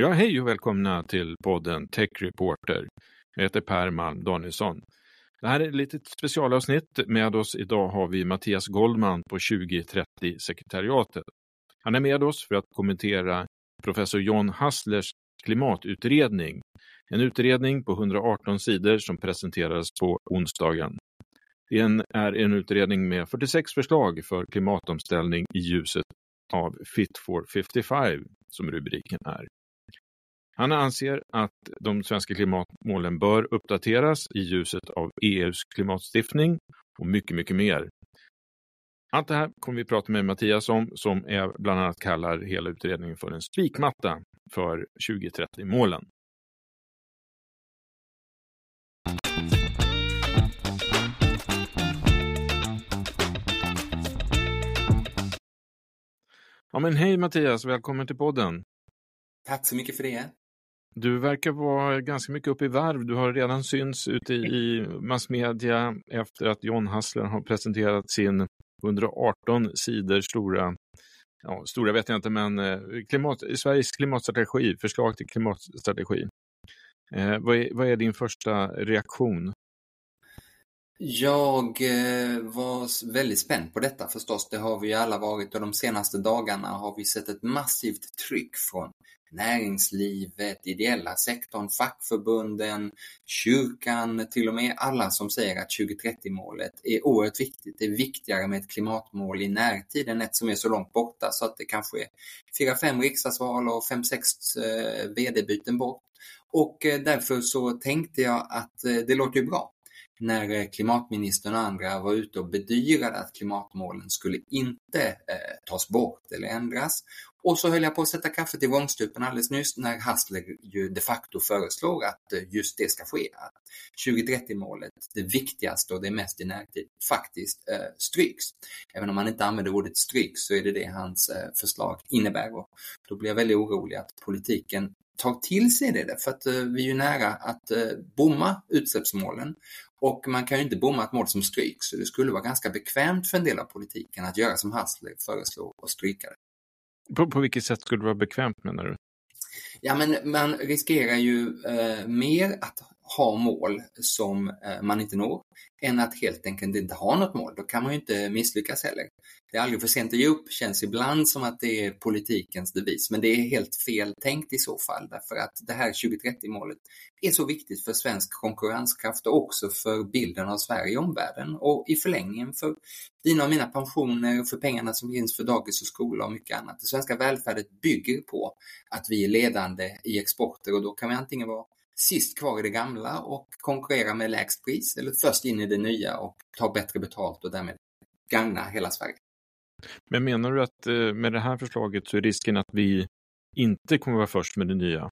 Ja, hej och välkomna till podden Tech Reporter. Jag heter Per Malm Danielsson. Det här är ett litet specialavsnitt. Med oss idag har vi Mattias Goldman på 2030-sekretariatet. Han är med oss för att kommentera professor John Hasslers klimatutredning. En utredning på 118 sidor som presenterades på onsdagen. Det är en utredning med 46 förslag för klimatomställning i ljuset av Fit for 55 som rubriken är. Han anser att de svenska klimatmålen bör uppdateras i ljuset av EUs klimatstiftning och mycket, mycket mer. Allt det här kommer vi prata med Mattias om som är, bland annat kallar hela utredningen för en spikmatta för 2030-målen. Ja, men hej Mattias, välkommen till podden. Tack så mycket för det. Du verkar vara ganska mycket uppe i varv. Du har redan synts ute i massmedia efter att John Hassler har presenterat sin 118 sidor stora, ja, stora vet jag inte, men eh, klimat, Sveriges klimatstrategi, förslag till klimatstrategi. Eh, vad, är, vad är din första reaktion? Jag eh, var väldigt spänd på detta förstås. Det har vi alla varit och de senaste dagarna har vi sett ett massivt tryck från näringslivet, ideella sektorn, fackförbunden, kyrkan, till och med alla som säger att 2030-målet är oerhört viktigt. Det är viktigare med ett klimatmål i närtid än ett som är så långt borta så att det kanske är fyra, fem riksdagsval och fem, sex eh, vd-byten bort. Och eh, därför så tänkte jag att eh, det låter ju bra när eh, klimatministern och andra var ute och bedyrade att klimatmålen skulle inte eh, tas bort eller ändras. Och så höll jag på att sätta kaffet i vrångstrupen alldeles nyss när Hassler ju de facto föreslår att eh, just det ska ske. Att 2030-målet, det viktigaste och det mest i närtid, faktiskt eh, stryks. Även om han inte använder ordet stryks så är det det hans eh, förslag innebär. Och då blir jag väldigt orolig att politiken tar till sig det, för att eh, vi är ju nära att eh, bomma utsläppsmålen och man kan ju inte bomma ett mål som stryks, så det skulle vara ganska bekvämt för en del av politiken att göra som Hassler föreslår och stryka det. På, på vilket sätt skulle det vara bekvämt menar du? Ja, men man riskerar ju eh, mer att ha mål som eh, man inte når än att helt enkelt inte ha något mål. Då kan man ju inte misslyckas heller. Det är aldrig för sent att ge upp, känns ibland som att det är politikens devis, men det är helt fel tänkt i så fall därför att det här 2030-målet är så viktigt för svensk konkurrenskraft och också för bilden av Sverige i omvärlden och i förlängningen för dina och mina pensioner, för pengarna som finns för dagis och skola och mycket annat. Det svenska välfärdet bygger på att vi är ledande i exporter och då kan vi antingen vara sist kvar i det gamla och konkurrera med lägst pris eller först in i det nya och ta bättre betalt och därmed gagna hela Sverige. Men menar du att eh, med det här förslaget så är risken att vi inte kommer vara först med det nya?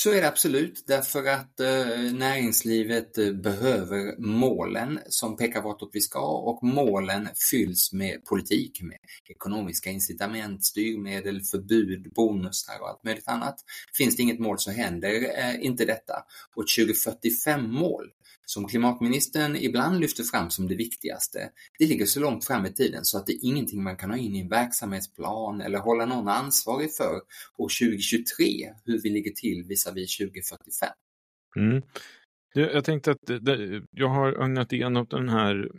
Så är det absolut, därför att eh, näringslivet eh, behöver målen som pekar vartåt vi ska och målen fylls med politik, med ekonomiska incitament, styrmedel, förbud, bonusar och allt möjligt annat. Finns det inget mål så händer eh, inte detta. Och 2045-mål som klimatministern ibland lyfter fram som det viktigaste, det ligger så långt fram i tiden så att det är ingenting man kan ha in i en verksamhetsplan eller hålla någon ansvarig för år 2023, hur vi ligger till visavi 2045. Mm. Jag tänkte att jag har ögnat igenom den här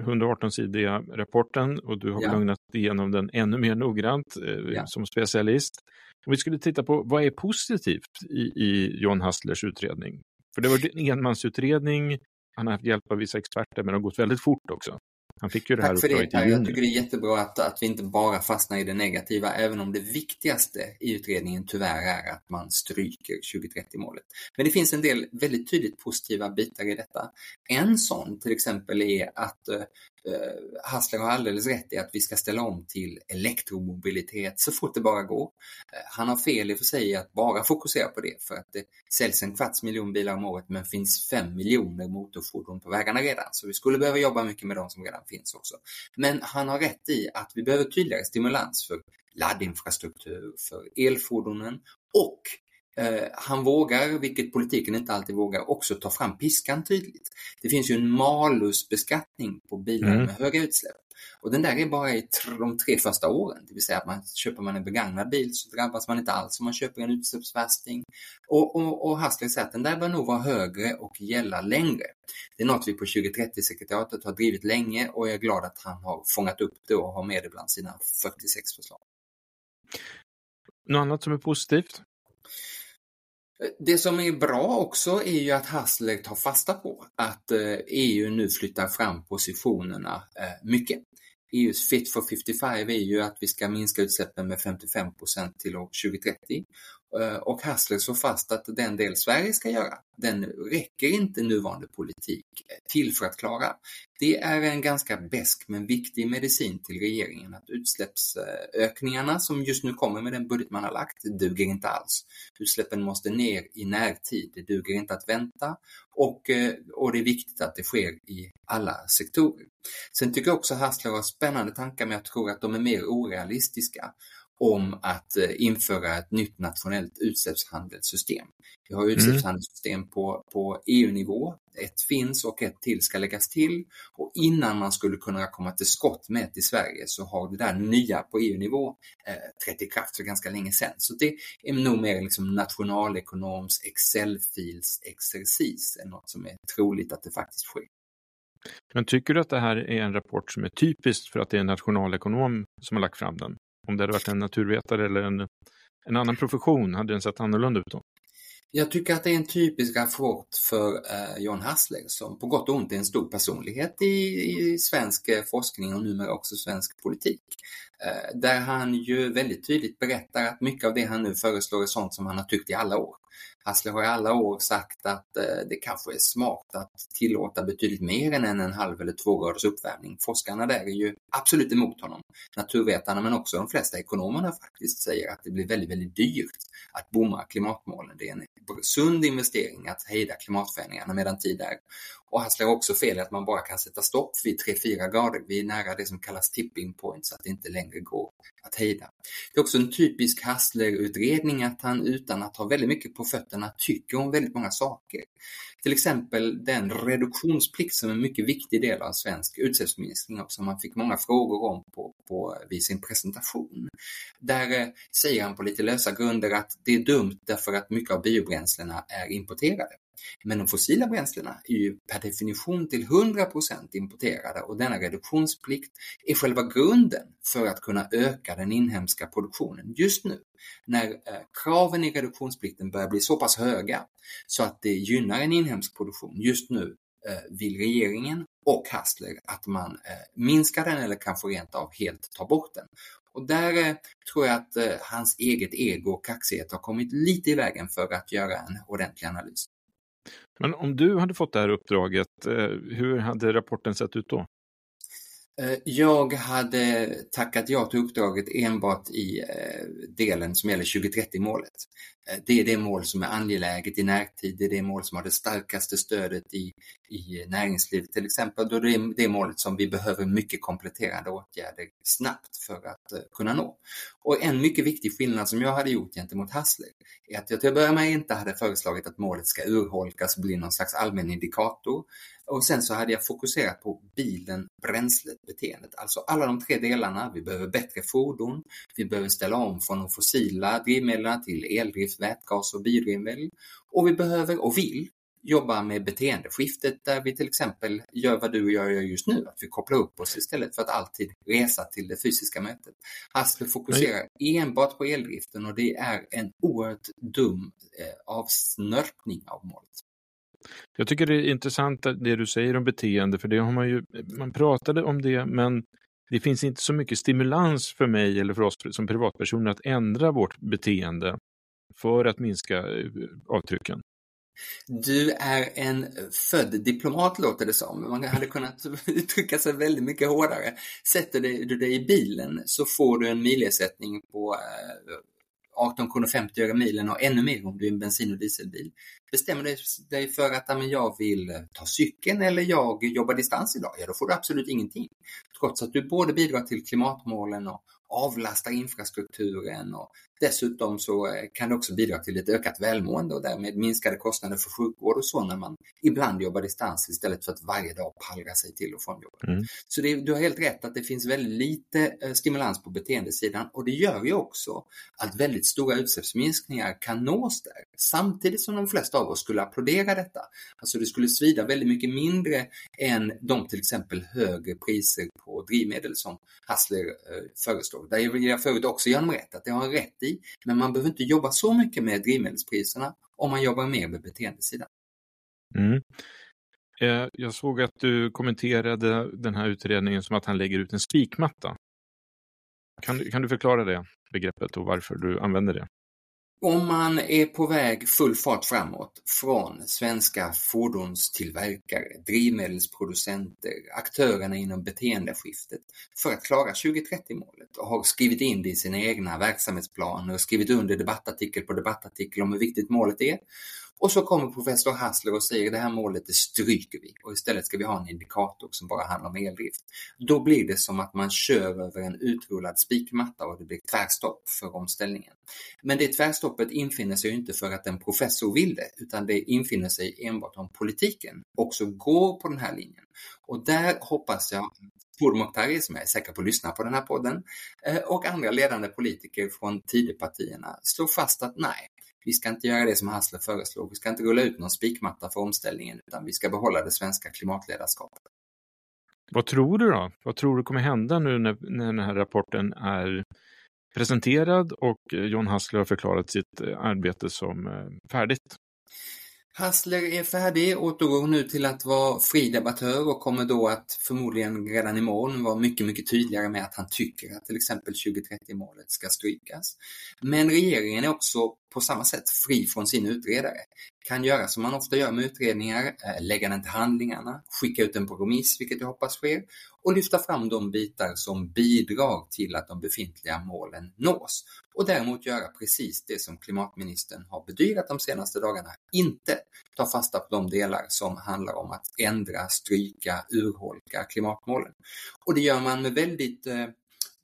118-sidiga rapporten och du har ja. ögnat igenom den ännu mer noggrant eh, ja. som specialist. Om vi skulle titta på vad är positivt i, i John Hasslers utredning? För det var en enmansutredning, han har haft hjälp av vissa experter, men det har gått väldigt fort också. Han fick ju det här Tack för det Per. Jag tycker det är jättebra att, att vi inte bara fastnar i det negativa, även om det viktigaste i utredningen tyvärr är att man stryker 2030-målet. Men det finns en del väldigt tydligt positiva bitar i detta. En sån till exempel är att eh, Hassler har alldeles rätt i att vi ska ställa om till elektromobilitet så fort det bara går. Eh, han har fel i och för sig att bara fokusera på det för att det säljs en kvarts miljon bilar om året men finns fem miljoner motorfordon på vägarna redan. Så vi skulle behöva jobba mycket med de som redan finns också. Men han har rätt i att vi behöver tydligare stimulans för laddinfrastruktur, för elfordonen och han vågar, vilket politiken inte alltid vågar, också ta fram piskan tydligt. Det finns ju en malusbeskattning på bilar mm. med höga utsläpp. Och den där är bara i de tre första åren, det vill säga att man, köper man en begagnad bil så drabbas man inte alls om man köper en utsläppsvärsting. Och, och, och Hassler säger att den där bör nog vara högre och gälla längre. Det är något vi på 2030-sekretariatet har drivit länge och jag är glad att han har fångat upp det och har med det bland sina 46 förslag. Något annat som är positivt? Det som är bra också är ju att Hassler tar fasta på att eh, EU nu flyttar fram positionerna eh, mycket. EUs Fit for 55 är ju att vi ska minska utsläppen med 55 procent till år 2030 Eh, och Hassler slår fast att den del Sverige ska göra, den räcker inte nuvarande politik till för att klara. Det är en ganska besk men viktig medicin till regeringen att utsläppsökningarna som just nu kommer med den budget man har lagt duger inte alls. Utsläppen måste ner i närtid, det duger inte att vänta och, eh, och det är viktigt att det sker i alla sektorer. Sen tycker jag också Hassler har spännande tankar men jag tror att de är mer orealistiska om att eh, införa ett nytt nationellt utsläppshandelssystem. Vi har mm. utsläppshandelssystem mm. på, på EU-nivå. Ett finns och ett till ska läggas till. Och innan man skulle kunna komma till skott med ett i Sverige så har det där nya på EU-nivå eh, trätt i kraft för ganska länge sedan. Så det är nog mer liksom nationalekonoms Excel-fils exercis än något som är troligt att det faktiskt sker. Men tycker du att det här är en rapport som är typisk för att det är en nationalekonom som har lagt fram den? Om det hade varit en naturvetare eller en, en annan profession, hade den sett annorlunda ut då? Jag tycker att det är en typisk rapport för eh, John Hassler som på gott och ont är en stor personlighet i, i svensk eh, forskning och numera också svensk politik. Eh, där han ju väldigt tydligt berättar att mycket av det han nu föreslår är sånt som han har tyckt i alla år. Hassler har i alla år sagt att eh, det kanske är smart att tillåta betydligt mer än en, en halv eller två graders uppvärmning. Forskarna där är ju absolut emot honom. Naturvetarna men också de flesta ekonomerna faktiskt säger att det blir väldigt, väldigt dyrt att bomma klimatmålen. Det är en sund investering att hejda klimatförändringarna medan tid är. Och Hassler har också fel i att man bara kan sätta stopp vid 3-4 grader. Vi är nära det som kallas tipping point så att det inte längre går att hejda. Det är också en typisk Hassler-utredning att han utan att ha väldigt mycket på fötterna tycker om väldigt många saker. Till exempel den reduktionsplikt som är en mycket viktig del av svensk utsläppsminskning och som man fick många frågor om på, på, vid sin presentation. Där eh, säger han på lite lösa grunder att det är dumt därför att mycket av biobränslena är importerade. Men de fossila bränslena är ju per definition till 100% importerade och denna reduktionsplikt är själva grunden för att kunna öka den inhemska produktionen just nu när eh, kraven i reduktionsplikten börjar bli så pass höga så att det gynnar en inhemsk produktion. Just nu eh, vill regeringen och Hassler att man eh, minskar den eller kanske rent av helt tar bort den. Och där tror jag att hans eget ego och kaxighet har kommit lite i vägen för att göra en ordentlig analys. Men om du hade fått det här uppdraget, eh, hur hade rapporten sett ut då? Eh, jag hade tackat ja till uppdraget enbart i eh, delen som gäller 2030-målet. Eh, det är det mål som är angeläget i närtid, det är det mål som har det starkaste stödet i, i näringslivet till exempel. Då det är det målet som vi behöver mycket kompletterande åtgärder snabbt för att kunna nå. Och en mycket viktig skillnad som jag hade gjort gentemot Hassler är att jag till att börja med inte hade föreslagit att målet ska urholkas och bli någon slags allmän indikator och sen så hade jag fokuserat på bilen, bränslet, beteendet. Alltså alla de tre delarna. Vi behöver bättre fordon, vi behöver ställa om från de fossila drivmedlen till eldrift, vätgas och biodrivmedel. Och vi behöver och vill jobba med beteendeskiftet där vi till exempel gör vad du och jag gör just nu, att vi kopplar upp oss istället för att alltid resa till det fysiska mötet. Hassler fokuserar Nej. enbart på eldriften och det är en oerhört dum eh, avsnörpning av målet. Jag tycker det är intressant det du säger om beteende, för det har man ju, man pratade om det, men det finns inte så mycket stimulans för mig eller för oss som privatpersoner att ändra vårt beteende för att minska eh, avtrycken. Du är en född diplomat låter det som. Man hade kunnat uttrycka sig väldigt mycket hårdare. Sätter du dig i bilen så får du en milersättning på eh, 18 kronor 50 öre milen och ännu mer om du är en bensin och dieselbil. Bestämmer du dig för att men jag vill eh, ta cykeln eller jag jobbar distans idag, ja då får du absolut ingenting. Trots att du både bidrar till klimatmålen och avlastar infrastrukturen och Dessutom så eh, kan det också bidra till ett ökat välmående och därmed minskade kostnader för sjukvård och så när man ibland jobbar distans istället för att varje dag pallra sig till och från jobbet. Mm. Så det, du har helt rätt att det finns väldigt lite eh, stimulans på beteendesidan och det gör ju också att väldigt stora utsläppsminskningar kan nås där samtidigt som de flesta av oss skulle applådera detta. Alltså det skulle svida väldigt mycket mindre än de till exempel högre priser på drivmedel som Hassler eh, föreslår. Där vill jag förut också honom rätt, att det har rätt i, men man behöver inte jobba så mycket med drivmedelspriserna om man jobbar mer med beteendesidan. Mm. Eh, jag såg att du kommenterade den här utredningen som att han lägger ut en spikmatta. Kan, kan du förklara det begreppet och varför du använder det? Om man är på väg full fart framåt från svenska fordonstillverkare, drivmedelsproducenter, aktörerna inom beteendeskiftet för att klara 2030-målet och har skrivit in det i sina egna verksamhetsplaner och skrivit under debattartikel på debattartikel om hur viktigt målet är och så kommer professor Hassler och säger det här målet det stryker vi och istället ska vi ha en indikator som bara handlar om eldrift. Då blir det som att man kör över en utrullad spikmatta och det blir tvärstopp för omställningen. Men det tvärstoppet infinner sig inte för att en professor vill det utan det infinner sig enbart om politiken också går på den här linjen. Och där hoppas jag Pourmokhtari, som jag är säker på lyssnar på den här podden, eh, och andra ledande politiker från Tidöpartierna slår fast att nej, vi ska inte göra det som Hassler föreslog. Vi ska inte rulla ut någon spikmatta för omställningen utan vi ska behålla det svenska klimatledarskapet. Vad tror du då? Vad tror du kommer hända nu när, när den här rapporten är presenterad och eh, John Hassler har förklarat sitt eh, arbete som färdigt? Hassler är färdig, återgår nu till att vara fri debattör och kommer då att förmodligen redan imorgon vara mycket, mycket tydligare med att han tycker att till exempel 2030-målet ska strykas. Men regeringen är också på samma sätt fri från sin utredare. Kan göra som man ofta gör med utredningar, eh, lägga den till handlingarna, skicka ut den på remiss, vilket jag hoppas sker, och lyfta fram de bitar som bidrar till att de befintliga målen nås. Och däremot göra precis det som klimatministern har bedyrat de senaste dagarna, inte ta fasta på de delar som handlar om att ändra, stryka, urholka klimatmålen. Och det gör man med väldigt eh,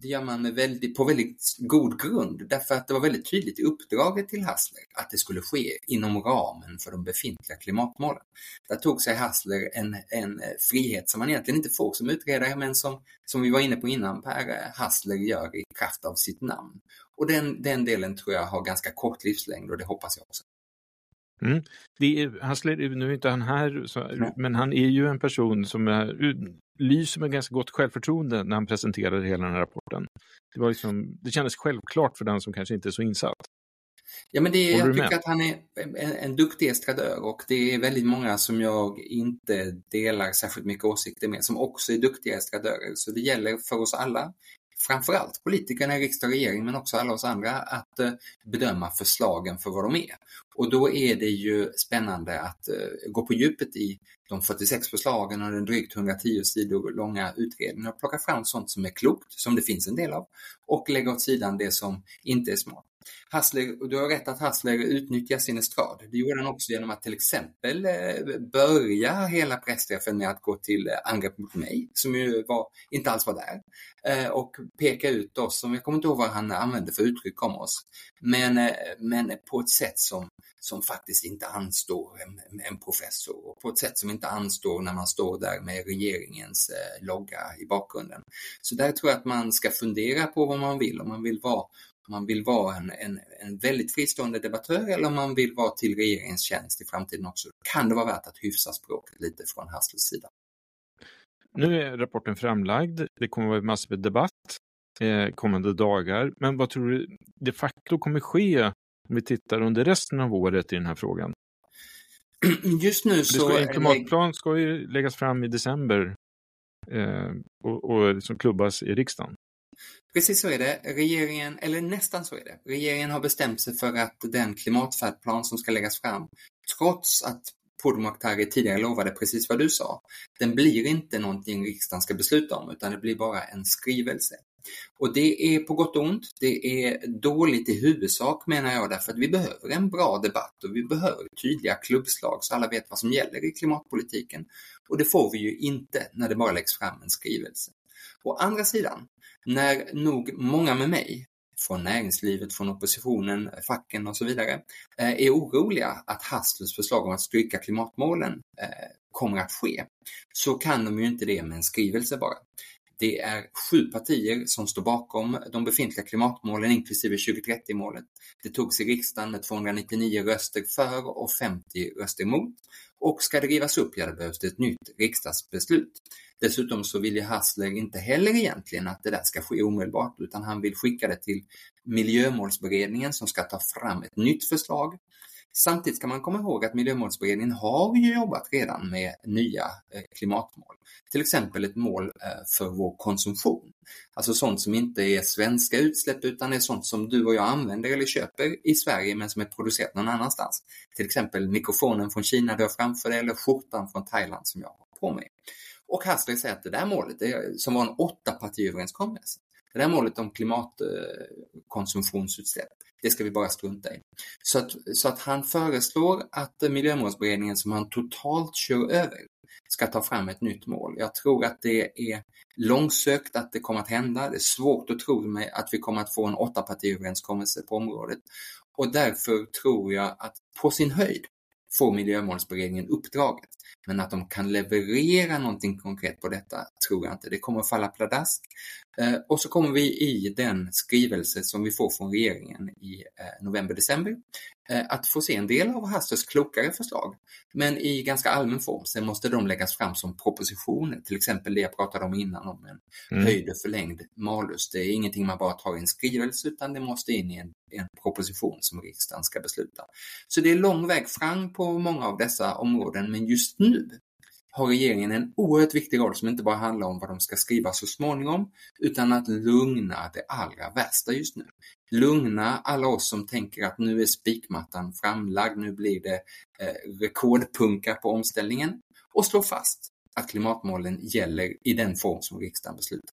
det gör man väldigt, på väldigt god grund därför att det var väldigt tydligt i uppdraget till Hassler att det skulle ske inom ramen för de befintliga klimatmålen. Där tog sig Hassler en, en eh, frihet som man egentligen inte får som utredare men som, som vi var inne på innan Per eh, Hassler gör i kraft av sitt namn. Och den, den delen tror jag har ganska kort livslängd och det hoppas jag också. Mm. Är, Hassler, nu är inte han här, så, men han är ju en person som är, lyser med ganska gott självförtroende när han presenterade hela den här rapporten. Det, var liksom, det kändes självklart för den som kanske inte är så insatt. Ja, men det, jag tycker att han är en, en duktig estradör och det är väldigt många som jag inte delar särskilt mycket åsikter med som också är duktiga estradörer. Så det gäller för oss alla framförallt politikerna i riksdag och regering men också alla oss andra att eh, bedöma förslagen för vad de är. Och då är det ju spännande att eh, gå på djupet i de 46 förslagen och den drygt 110 sidor långa utredningen och plocka fram sånt som är klokt, som det finns en del av, och lägga åt sidan det som inte är smart. Hassler, du har rätt att Hassler utnyttjar sin estrad. Det gjorde han också genom att till exempel eh, börja hela pressträffen med att gå till eh, angrepp mot mig, som ju var, inte alls var där, eh, och peka ut oss, som jag kommer inte ihåg vad han använde för uttryck om oss, men, men på ett sätt som, som faktiskt inte anstår en, en professor och på ett sätt som inte anstår när man står där med regeringens logga i bakgrunden. Så där tror jag att man ska fundera på vad man vill, om man vill vara man vill vara en, en, en väldigt fristående debattör eller om man vill vara till regeringens tjänst i framtiden också, kan det vara värt att hyfsa språket lite från Hasslers sida. Nu är rapporten framlagd. Det kommer att vara massor med debatt eh, kommande dagar. Men vad tror du de facto kommer ske om vi tittar under resten av året i den här frågan? Just nu så... Ska, en klimatplan ska ju läggas fram i december eh, och, och som klubbas i riksdagen. Precis så är det. Regeringen, eller nästan så är det. Regeringen har bestämt sig för att den klimatfärdplan som ska läggas fram, trots att Pourmokhtari tidigare lovade precis vad du sa, den blir inte någonting riksdagen ska besluta om utan det blir bara en skrivelse. Och det är på gott och ont. Det är dåligt i huvudsak menar jag därför att vi behöver en bra debatt och vi behöver tydliga klubbslag så alla vet vad som gäller i klimatpolitiken. Och det får vi ju inte när det bara läggs fram en skrivelse. Å andra sidan, när nog många med mig från näringslivet, från oppositionen, facken och så vidare, eh, är oroliga att Hasslers förslag om att stryka klimatmålen eh, kommer att ske, så kan de ju inte det med en skrivelse bara. Det är sju partier som står bakom de befintliga klimatmålen inklusive 2030-målet. Det togs i riksdagen med 299 röster för och 50 röster emot. Och ska det rivas upp, ja det behövs det ett nytt riksdagsbeslut. Dessutom så vill ju Hassler inte heller egentligen att det där ska ske omedelbart utan han vill skicka det till miljömålsberedningen som ska ta fram ett nytt förslag Samtidigt ska man komma ihåg att Miljömålsberedningen har ju jobbat redan med nya eh, klimatmål. Till exempel ett mål eh, för vår konsumtion. Alltså sånt som inte är svenska utsläpp utan är sånt som du och jag använder eller köper i Sverige men som är producerat någon annanstans. Till exempel mikrofonen från Kina du har framför dig eller skjortan från Thailand som jag har på mig. Och Hassler säger att det där målet, det, som var en åttapartiöverenskommelse, det där målet om klimatkonsumtionsutsläpp, det ska vi bara strunta i. Så att, så att han föreslår att Miljömålsberedningen som han totalt kör över ska ta fram ett nytt mål. Jag tror att det är långsökt att det kommer att hända. Det är svårt att tro mig att vi kommer att få en åttapartiöverenskommelse på området. Och därför tror jag att på sin höjd får Miljömålsberedningen uppdraget. Men att de kan leverera någonting konkret på detta tror jag inte. Det kommer att falla pladask. Eh, och så kommer vi i den skrivelse som vi får från regeringen i eh, november-december eh, att få se en del av Hasters klokare förslag, men i ganska allmän form. Sen måste de läggas fram som propositioner, till exempel det jag pratade om innan om en mm. höjd och förlängd malus. Det är ingenting man bara tar i en skrivelse utan det måste in i en, en proposition som riksdagen ska besluta. Så det är lång väg fram på många av dessa områden, men just nu har regeringen en oerhört viktig roll som inte bara handlar om vad de ska skriva så småningom, utan att lugna det allra värsta just nu. Lugna alla oss som tänker att nu är spikmattan framlagd, nu blir det eh, rekordpunka på omställningen och slå fast att klimatmålen gäller i den form som riksdagen beslutat.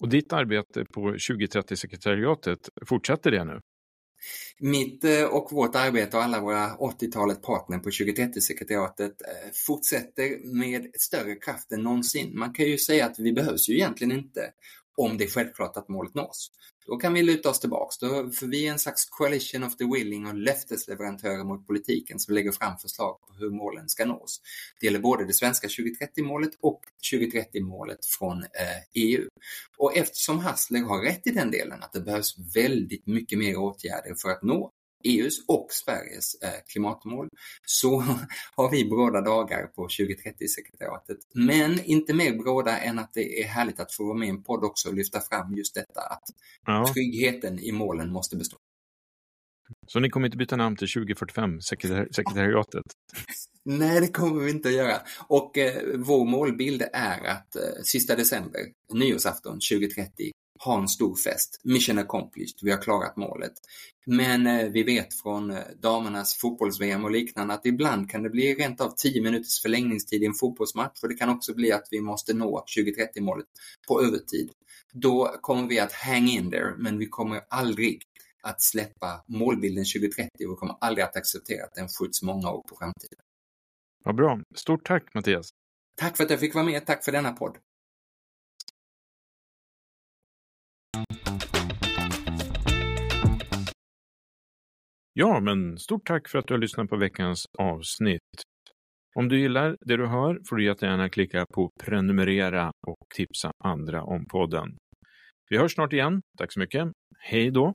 Och ditt arbete på 2030-sekretariatet, fortsätter det nu? Mitt eh, och vårt arbete och alla våra 80-talet partner på 2030-sekretariatet eh, fortsätter med större kraft än någonsin. Man kan ju säga att vi behövs ju egentligen inte om det är självklart att målet nås. Då kan vi luta oss tillbaks, då, för vi är en slags coalition of the willing och löftesleverantörer mot politiken som lägger fram förslag på hur målen ska nås. Det gäller både det svenska 2030-målet och 2030-målet från eh, EU. Och eftersom Hassler har rätt i den delen, att det behövs väldigt mycket mer åtgärder för att nå EUs och Sveriges eh, klimatmål så har vi bråda dagar på 2030-sekretariatet. Men inte mer bråda än att det är härligt att få vara med i en podd också och lyfta fram just detta att ja. tryggheten i målen måste bestå. Så ni kommer inte byta namn till 2045, sekretariatet? Nej, det kommer vi inte att göra. Och eh, vår målbild är att eh, sista december, nyårsafton 2030, ha en stor fest. Mission accomplished, vi har klarat målet. Men eh, vi vet från eh, damernas fotbolls-VM och liknande att ibland kan det bli rent av 10 minuters förlängningstid i en fotbollsmatch och det kan också bli att vi måste nå 2030-målet på övertid. Då kommer vi att hang in there, men vi kommer aldrig att släppa målbilden 2030 och vi kommer aldrig att acceptera att den skjuts många år på framtiden. Vad bra. Stort tack Mattias. Tack för att jag fick vara med. Tack för denna podd. Ja, men stort tack för att du har lyssnat på veckans avsnitt. Om du gillar det du hör får du jättegärna klicka på prenumerera och tipsa andra om podden. Vi hörs snart igen. Tack så mycket. Hej då!